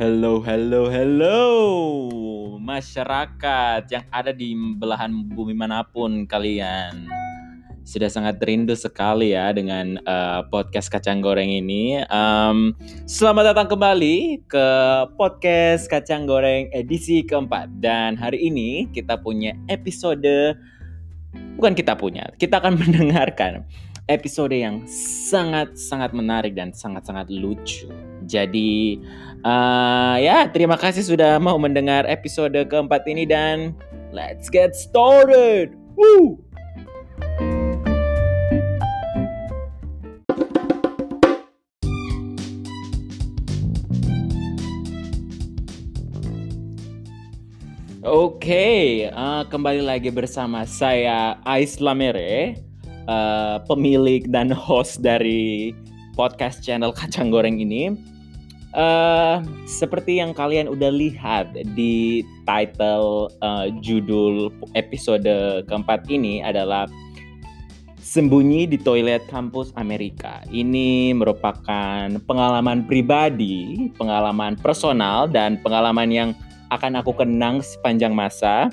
Hello, hello, hello, masyarakat yang ada di belahan bumi mana pun kalian. Sudah sangat rindu sekali ya dengan uh, podcast kacang goreng ini. Um, selamat datang kembali ke podcast kacang goreng edisi keempat. Dan hari ini kita punya episode, bukan kita punya, kita akan mendengarkan episode yang sangat-sangat menarik dan sangat-sangat lucu. Jadi uh, ya terima kasih sudah mau mendengar episode keempat ini dan let's get started. Woo! Oke, okay, uh, kembali lagi bersama saya Ais Lamere, uh, pemilik dan host dari podcast channel Kacang Goreng ini. Uh, seperti yang kalian udah lihat di title uh, judul episode keempat ini adalah Sembunyi di Toilet Kampus Amerika. Ini merupakan pengalaman pribadi, pengalaman personal, dan pengalaman yang akan aku kenang sepanjang masa.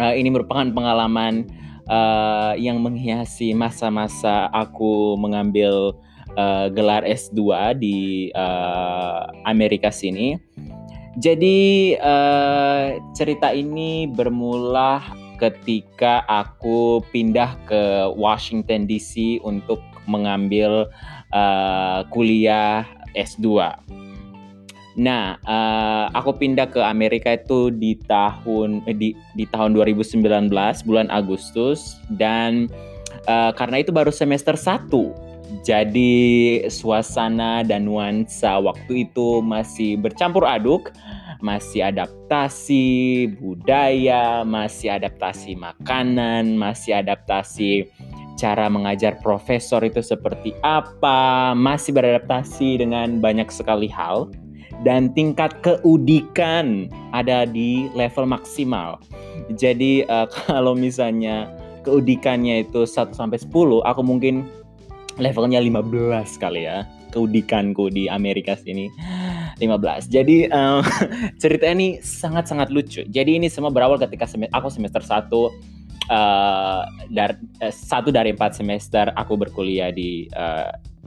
Uh, ini merupakan pengalaman uh, yang menghiasi masa-masa aku mengambil uh, gelar S2 di uh, Amerika sini. Jadi uh, cerita ini bermula ketika aku pindah ke Washington DC untuk mengambil uh, kuliah S2 Nah, uh, aku pindah ke Amerika itu di tahun eh, di di tahun 2019 bulan Agustus dan uh, karena itu baru semester 1. Jadi suasana dan nuansa waktu itu masih bercampur aduk, masih adaptasi budaya, masih adaptasi makanan, masih adaptasi cara mengajar profesor itu seperti apa, masih beradaptasi dengan banyak sekali hal dan tingkat keudikan ada di level maksimal. Jadi uh, kalau misalnya keudikannya itu 1 sampai 10, aku mungkin levelnya 15 kali ya. Keudikanku di Amerika sini 15. Jadi uh, cerita ini sangat-sangat lucu. Jadi ini semua berawal ketika sem aku semester 1 uh, dar uh, satu dari empat semester aku berkuliah di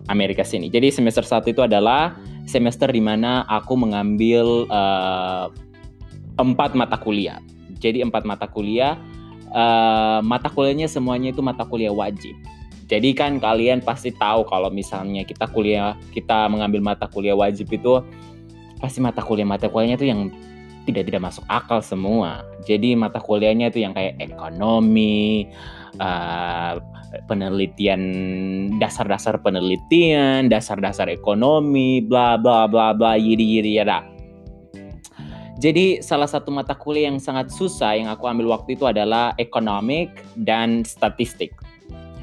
Amerika sini. Jadi semester satu itu adalah semester di mana aku mengambil uh, empat mata kuliah. Jadi empat mata kuliah, uh, mata kuliahnya semuanya itu mata kuliah wajib. Jadi kan kalian pasti tahu kalau misalnya kita kuliah, kita mengambil mata kuliah wajib itu pasti mata kuliah mata kuliahnya itu yang tidak tidak masuk akal semua. Jadi mata kuliahnya itu yang kayak ekonomi, uh, penelitian dasar-dasar penelitian, dasar-dasar ekonomi, bla bla bla bla yiri yiri ya Jadi salah satu mata kuliah yang sangat susah yang aku ambil waktu itu adalah economic dan statistik.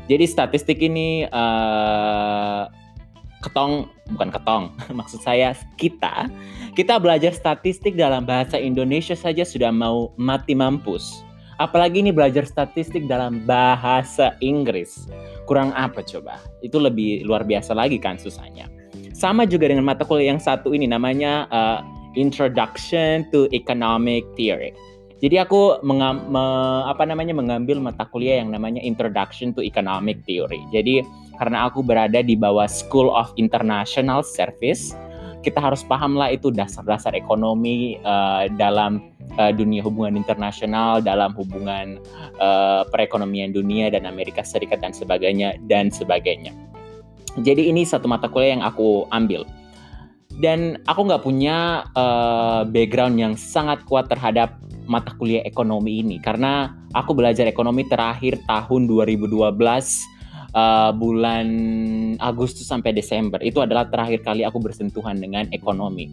Jadi statistik ini uh, ketong bukan ketong, maksud saya kita kita belajar statistik dalam bahasa Indonesia saja sudah mau mati mampus. Apalagi ini belajar statistik dalam bahasa Inggris. Kurang apa coba? Itu lebih luar biasa lagi kan susahnya. Sama juga dengan mata kuliah yang satu ini namanya uh, Introduction to Economic Theory. Jadi aku mengam, me, apa namanya mengambil mata kuliah yang namanya Introduction to Economic Theory. Jadi karena aku berada di bawah School of International Service, kita harus paham lah itu dasar-dasar ekonomi uh, dalam uh, dunia hubungan internasional dalam hubungan uh, perekonomian dunia dan Amerika Serikat dan sebagainya dan sebagainya. Jadi ini satu mata kuliah yang aku ambil dan aku nggak punya uh, background yang sangat kuat terhadap mata kuliah ekonomi ini karena aku belajar ekonomi terakhir tahun 2012 uh, bulan Agustus sampai Desember itu adalah terakhir kali aku bersentuhan dengan ekonomi.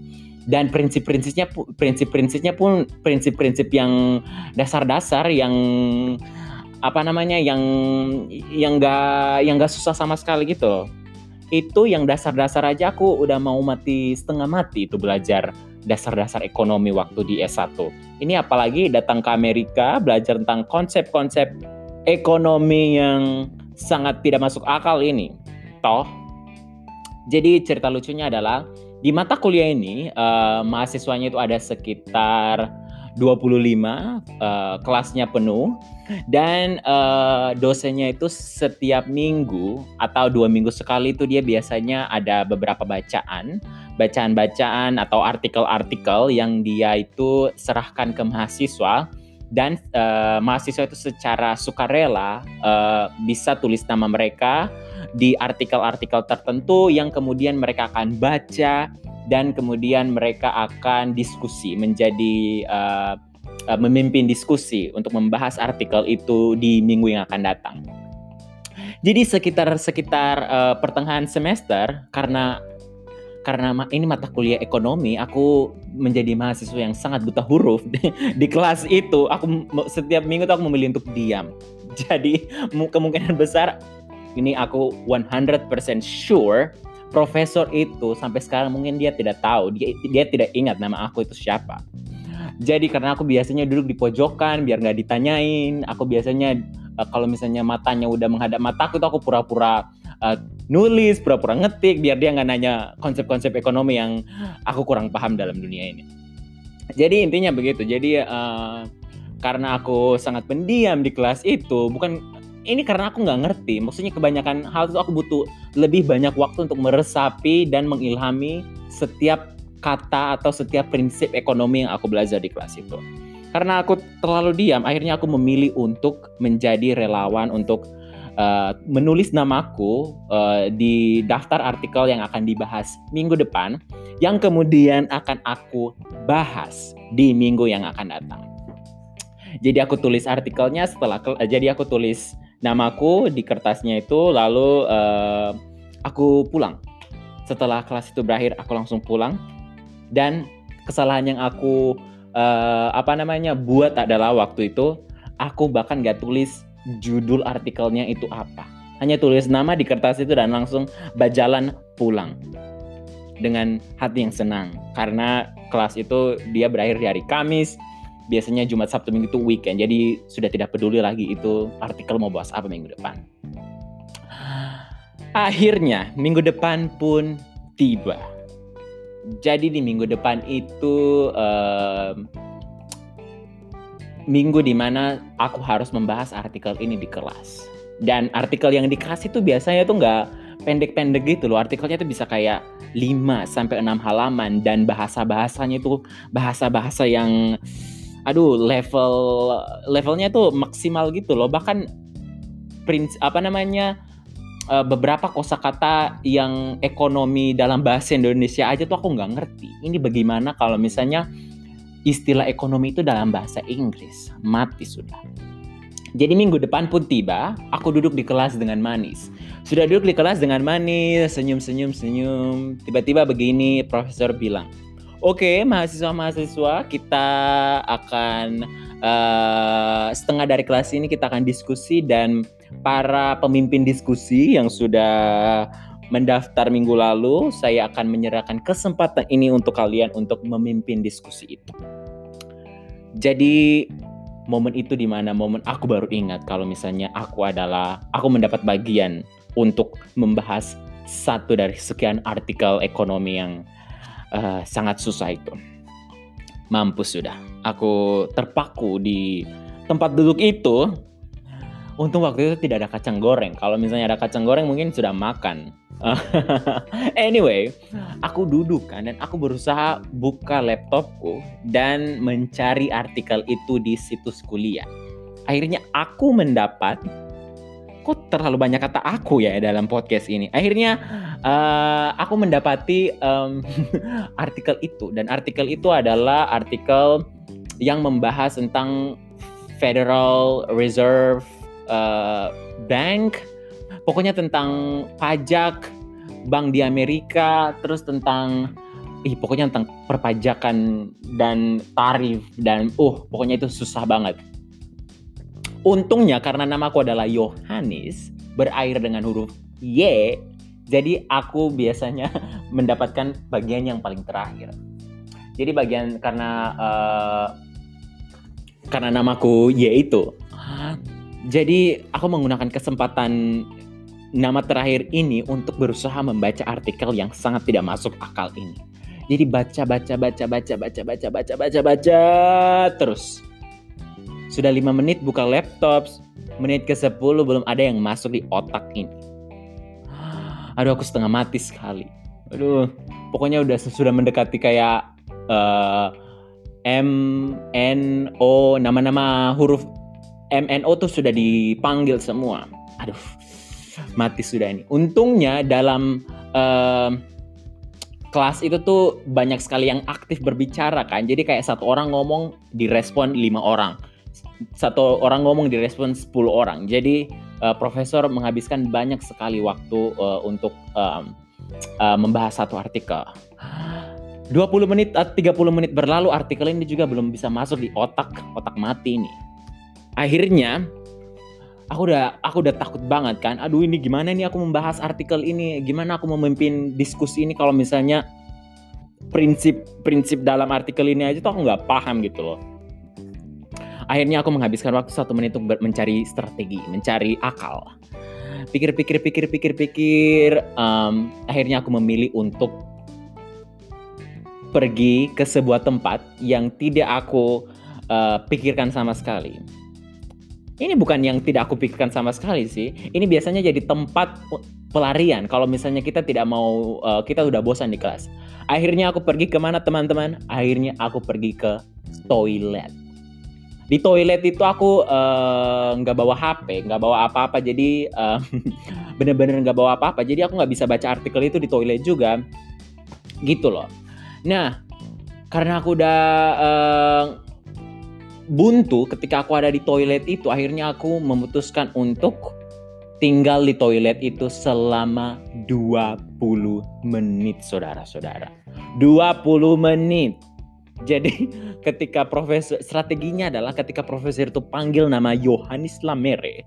Dan prinsip-prinsipnya prinsip-prinsipnya pun prinsip-prinsip yang dasar-dasar yang apa namanya yang yang enggak yang enggak susah sama sekali gitu itu yang dasar-dasar aja aku udah mau mati setengah mati itu belajar dasar-dasar ekonomi waktu di S1 ini apalagi datang ke Amerika belajar tentang konsep-konsep ekonomi yang sangat tidak masuk akal ini. Toh jadi cerita lucunya adalah Di mata kuliah ini uh, mahasiswanya itu ada sekitar 25 uh, kelasnya penuh dan uh, dosennya itu setiap minggu atau dua minggu sekali itu dia biasanya ada beberapa bacaan bacaan-bacaan atau artikel-artikel yang dia itu serahkan ke mahasiswa dan uh, mahasiswa itu secara sukarela uh, bisa tulis nama mereka di artikel-artikel tertentu yang kemudian mereka akan baca dan kemudian mereka akan diskusi menjadi uh, uh, memimpin diskusi untuk membahas artikel itu di minggu yang akan datang. Jadi sekitar sekitar uh, pertengahan semester karena karena ini mata kuliah ekonomi, aku menjadi mahasiswa yang sangat buta huruf di, kelas itu. Aku setiap minggu tuh aku memilih untuk diam. Jadi kemungkinan besar ini aku 100% sure profesor itu sampai sekarang mungkin dia tidak tahu, dia dia tidak ingat nama aku itu siapa. Jadi karena aku biasanya duduk di pojokan biar nggak ditanyain, aku biasanya uh, kalau misalnya matanya udah menghadap mataku itu aku pura-pura uh, nulis, pura-pura ngetik biar dia nggak nanya konsep-konsep ekonomi yang aku kurang paham dalam dunia ini. Jadi intinya begitu. Jadi uh, karena aku sangat pendiam di kelas itu, bukan ini karena aku nggak ngerti. Maksudnya kebanyakan hal itu aku butuh lebih banyak waktu untuk meresapi dan mengilhami setiap kata atau setiap prinsip ekonomi yang aku belajar di kelas itu. Karena aku terlalu diam, akhirnya aku memilih untuk menjadi relawan untuk uh, menulis namaku uh, di daftar artikel yang akan dibahas minggu depan, yang kemudian akan aku bahas di minggu yang akan datang. Jadi aku tulis artikelnya setelah jadi aku tulis namaku di kertasnya itu lalu uh, aku pulang setelah kelas itu berakhir aku langsung pulang dan kesalahan yang aku uh, apa namanya buat adalah waktu itu aku bahkan gak tulis judul artikelnya itu apa. Hanya tulis nama di kertas itu dan langsung berjalan pulang. Dengan hati yang senang. Karena kelas itu dia berakhir di hari Kamis. Biasanya Jumat Sabtu Minggu itu weekend. Jadi sudah tidak peduli lagi itu artikel mau bahas apa minggu depan. Akhirnya minggu depan pun tiba. Jadi di minggu depan itu um, minggu di mana aku harus membahas artikel ini di kelas. Dan artikel yang dikasih tuh biasanya tuh nggak pendek-pendek gitu loh. Artikelnya tuh bisa kayak 5 sampai 6 halaman. Dan bahasa-bahasanya itu bahasa-bahasa yang aduh level levelnya tuh maksimal gitu loh. Bahkan apa namanya uh, beberapa kosakata yang ekonomi dalam bahasa Indonesia aja tuh aku nggak ngerti. Ini bagaimana kalau misalnya istilah ekonomi itu dalam bahasa Inggris mati sudah jadi minggu depan pun tiba, aku duduk di kelas dengan manis. Sudah duduk di kelas dengan manis, senyum-senyum, senyum. Tiba-tiba begini, profesor bilang, Oke, mahasiswa-mahasiswa, kita akan uh, setengah dari kelas ini kita akan diskusi dan para pemimpin diskusi yang sudah mendaftar minggu lalu, saya akan menyerahkan kesempatan ini untuk kalian untuk memimpin diskusi itu. Jadi momen itu di mana momen aku baru ingat kalau misalnya aku adalah aku mendapat bagian untuk membahas satu dari sekian artikel ekonomi yang uh, sangat susah itu. Mampus sudah. Aku terpaku di tempat duduk itu. Untung waktu itu tidak ada kacang goreng. Kalau misalnya ada kacang goreng mungkin sudah makan. anyway, aku duduk kan dan aku berusaha buka laptopku dan mencari artikel itu di situs kuliah. Akhirnya aku mendapat kok terlalu banyak kata aku ya dalam podcast ini. Akhirnya uh, aku mendapati um, artikel itu dan artikel itu adalah artikel yang membahas tentang Federal Reserve uh, Bank, pokoknya tentang pajak bank di Amerika, terus tentang ih pokoknya tentang perpajakan dan tarif dan uh pokoknya itu susah banget. Untungnya karena namaku adalah Yohanes, berakhir dengan huruf Y, jadi aku biasanya mendapatkan bagian yang paling terakhir. Jadi bagian karena uh, karena namaku Y itu. Jadi aku menggunakan kesempatan nama terakhir ini untuk berusaha membaca artikel yang sangat tidak masuk akal ini. Jadi baca baca baca baca baca baca baca baca baca terus. Sudah lima menit buka laptop, menit ke 10 belum ada yang masuk di otak ini. Aduh aku setengah mati sekali. Aduh, pokoknya udah sudah mendekati kayak uh, M N O nama-nama huruf M N O tuh sudah dipanggil semua. Aduh, mati sudah ini. Untungnya dalam uh, kelas itu tuh banyak sekali yang aktif berbicara kan. Jadi kayak satu orang ngomong direspon lima orang. Satu orang ngomong direspon 10 orang. Jadi uh, profesor menghabiskan banyak sekali waktu uh, untuk um, uh, membahas satu artikel. 20 menit atau 30 menit berlalu artikel ini juga belum bisa masuk di otak otak mati ini. Akhirnya aku udah aku udah takut banget kan. Aduh ini gimana nih aku membahas artikel ini? Gimana aku memimpin diskusi ini kalau misalnya prinsip-prinsip dalam artikel ini aja tuh aku nggak paham gitu loh. Akhirnya aku menghabiskan waktu satu menit untuk mencari strategi, mencari akal. Pikir, pikir, pikir, pikir, pikir. Um, akhirnya aku memilih untuk pergi ke sebuah tempat yang tidak aku uh, pikirkan sama sekali. Ini bukan yang tidak aku pikirkan sama sekali sih. Ini biasanya jadi tempat pelarian kalau misalnya kita tidak mau uh, kita udah bosan di kelas. Akhirnya aku pergi ke mana teman-teman? Akhirnya aku pergi ke toilet. Di toilet itu aku eh, nggak uh, bawa HP, nggak bawa apa-apa. Jadi uh, bener-bener nggak bawa apa-apa. Jadi aku nggak bisa baca artikel itu di toilet juga. Gitu loh. Nah, karena aku udah uh, buntu ketika aku ada di toilet itu, akhirnya aku memutuskan untuk tinggal di toilet itu selama 20 menit, saudara-saudara. 20 menit. Jadi ketika profesor strateginya adalah ketika profesor itu panggil nama Yohanes Lamere,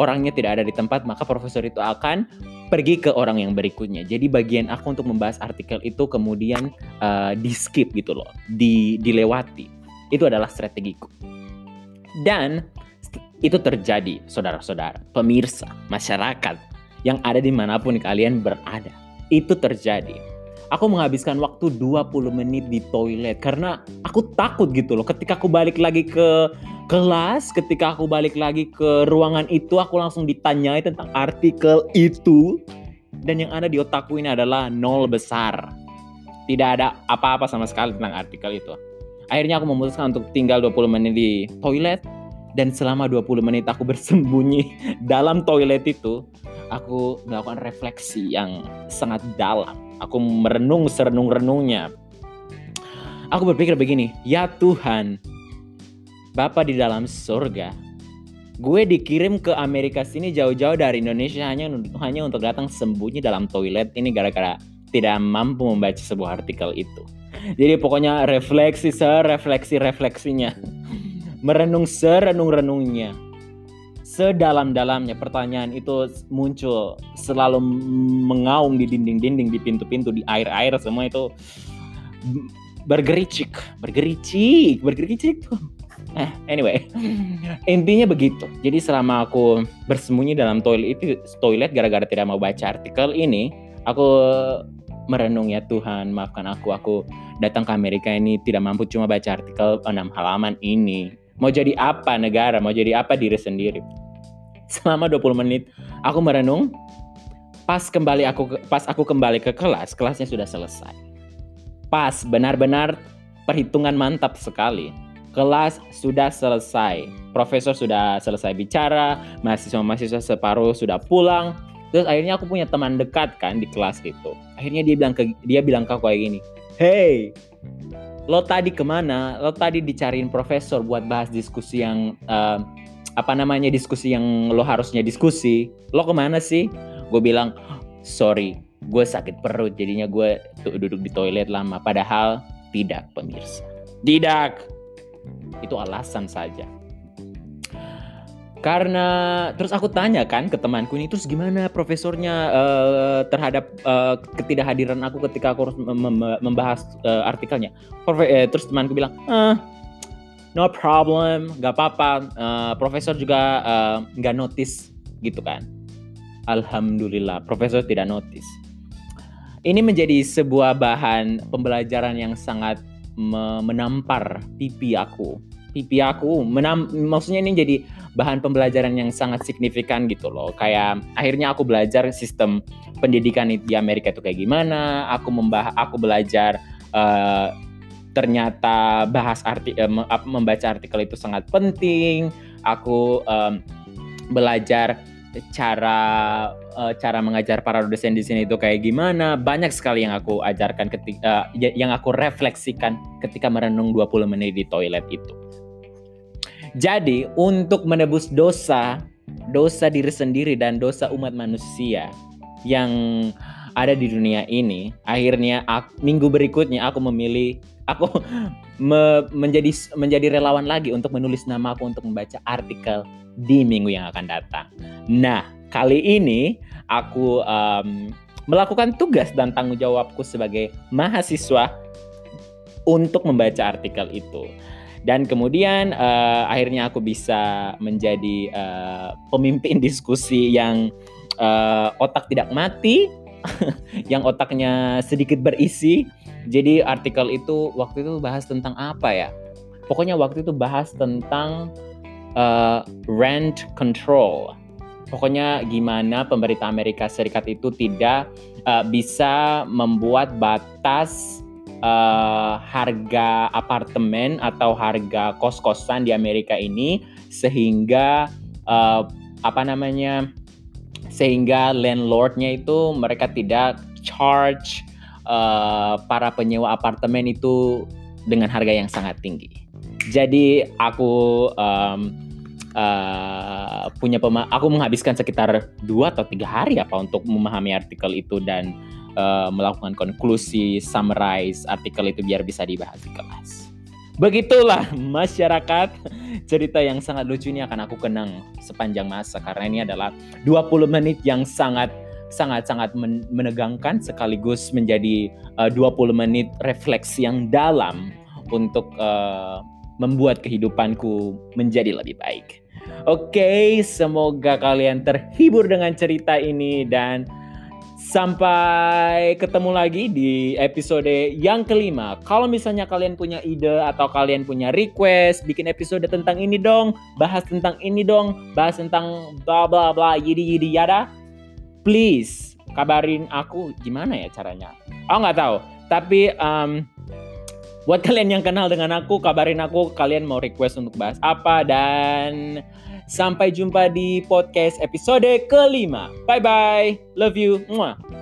orangnya tidak ada di tempat, maka profesor itu akan pergi ke orang yang berikutnya. Jadi bagian aku untuk membahas artikel itu kemudian uh, di skip gitu loh, di dilewati. Itu adalah strategiku. Dan itu terjadi, saudara-saudara, pemirsa, masyarakat yang ada di mana pun kalian berada. Itu terjadi. Aku menghabiskan waktu 20 menit di toilet karena aku takut gitu loh. Ketika aku balik lagi ke kelas ketika aku balik lagi ke ruangan itu aku langsung ditanyai tentang artikel itu dan yang ada di otakku ini adalah nol besar tidak ada apa-apa sama sekali tentang artikel itu akhirnya aku memutuskan untuk tinggal 20 menit di toilet dan selama 20 menit aku bersembunyi dalam toilet itu aku melakukan refleksi yang sangat dalam aku merenung serenung-renungnya aku berpikir begini ya Tuhan Bapa di dalam surga. Gue dikirim ke Amerika sini jauh-jauh dari Indonesia hanya hanya untuk datang sembunyi dalam toilet ini gara-gara tidak mampu membaca sebuah artikel itu. Jadi pokoknya refleksi serefleksi refleksinya. Merenung serenung-renungnya. Sedalam-dalamnya pertanyaan itu muncul selalu mengaum di dinding-dinding, di pintu-pintu, di air-air semua itu bergericik, bergericik, bergericik tuh Eh, anyway, intinya begitu. Jadi selama aku bersembunyi dalam toilet itu toilet gara-gara tidak mau baca artikel ini, aku merenung ya Tuhan, maafkan aku. Aku datang ke Amerika ini tidak mampu cuma baca artikel enam halaman ini. Mau jadi apa negara? Mau jadi apa diri sendiri? Selama 20 menit aku merenung. Pas kembali aku pas aku kembali ke kelas, kelasnya sudah selesai. Pas benar-benar perhitungan mantap sekali kelas sudah selesai. Profesor sudah selesai bicara, mahasiswa-mahasiswa separuh sudah pulang. Terus akhirnya aku punya teman dekat kan di kelas itu. Akhirnya dia bilang ke dia bilang ke aku kayak gini, Hey, lo tadi ke mana? Lo tadi dicariin profesor buat bahas diskusi yang uh, apa namanya diskusi yang lo harusnya diskusi. Lo ke mana sih? Gue bilang, sorry, gue sakit perut jadinya gue duduk di toilet lama. Padahal tidak pemirsa. Tidak, itu alasan saja. Karena terus aku tanya kan ke temanku ini terus gimana profesornya uh, terhadap uh, ketidakhadiran aku ketika aku harus membahas uh, artikelnya. Profe eh, terus temanku bilang, ah, no problem, nggak apa-apa. Uh, profesor juga nggak uh, notice gitu kan. Alhamdulillah, profesor tidak notice. ini menjadi sebuah bahan pembelajaran yang sangat menampar pipi aku. Pipi aku, menam, maksudnya ini jadi bahan pembelajaran yang sangat signifikan gitu loh. Kayak akhirnya aku belajar sistem pendidikan di Amerika itu kayak gimana. Aku membah, aku belajar uh, ternyata bahas arti, uh, membaca artikel itu sangat penting. Aku um, belajar cara uh, cara mengajar para dosen di sini itu kayak gimana banyak sekali yang aku ajarkan ketika uh, yang aku refleksikan ketika merenung 20 menit di toilet itu jadi untuk menebus dosa dosa diri sendiri dan dosa umat manusia yang ada di dunia ini akhirnya aku, minggu berikutnya aku memilih aku me, menjadi menjadi relawan lagi untuk menulis nama aku untuk membaca artikel di minggu yang akan datang. Nah, kali ini aku um, melakukan tugas dan tanggung jawabku sebagai mahasiswa untuk membaca artikel itu. Dan kemudian uh, akhirnya aku bisa menjadi uh, pemimpin diskusi yang uh, otak tidak mati, yang otaknya sedikit berisi. Jadi artikel itu waktu itu bahas tentang apa ya? Pokoknya waktu itu bahas tentang uh, rent control. Pokoknya gimana pemerintah Amerika Serikat itu tidak uh, bisa membuat batas uh, harga apartemen atau harga kos-kosan di Amerika ini sehingga uh, apa namanya sehingga landlordnya itu mereka tidak charge uh, para penyewa apartemen itu dengan harga yang sangat tinggi. Jadi aku um, uh, punya pema aku menghabiskan sekitar dua atau tiga hari apa untuk memahami artikel itu dan uh, melakukan konklusi, summarize artikel itu biar bisa dibahas di kelas. Begitulah masyarakat cerita yang sangat lucu ini akan aku kenang sepanjang masa karena ini adalah 20 menit yang sangat sangat-sangat menegangkan sekaligus menjadi uh, 20 menit refleksi yang dalam untuk uh, membuat kehidupanku menjadi lebih baik. Oke, semoga kalian terhibur dengan cerita ini dan sampai ketemu lagi di episode yang kelima. Kalau misalnya kalian punya ide atau kalian punya request bikin episode tentang ini dong, bahas tentang ini dong, bahas tentang bla bla bla yidi yidi yada, please kabarin aku gimana ya caranya. Oh nggak tahu, tapi um, Buat kalian yang kenal dengan aku, kabarin aku kalian mau request untuk bahas apa dan sampai jumpa di podcast episode kelima. Bye bye. Love you. Mwah.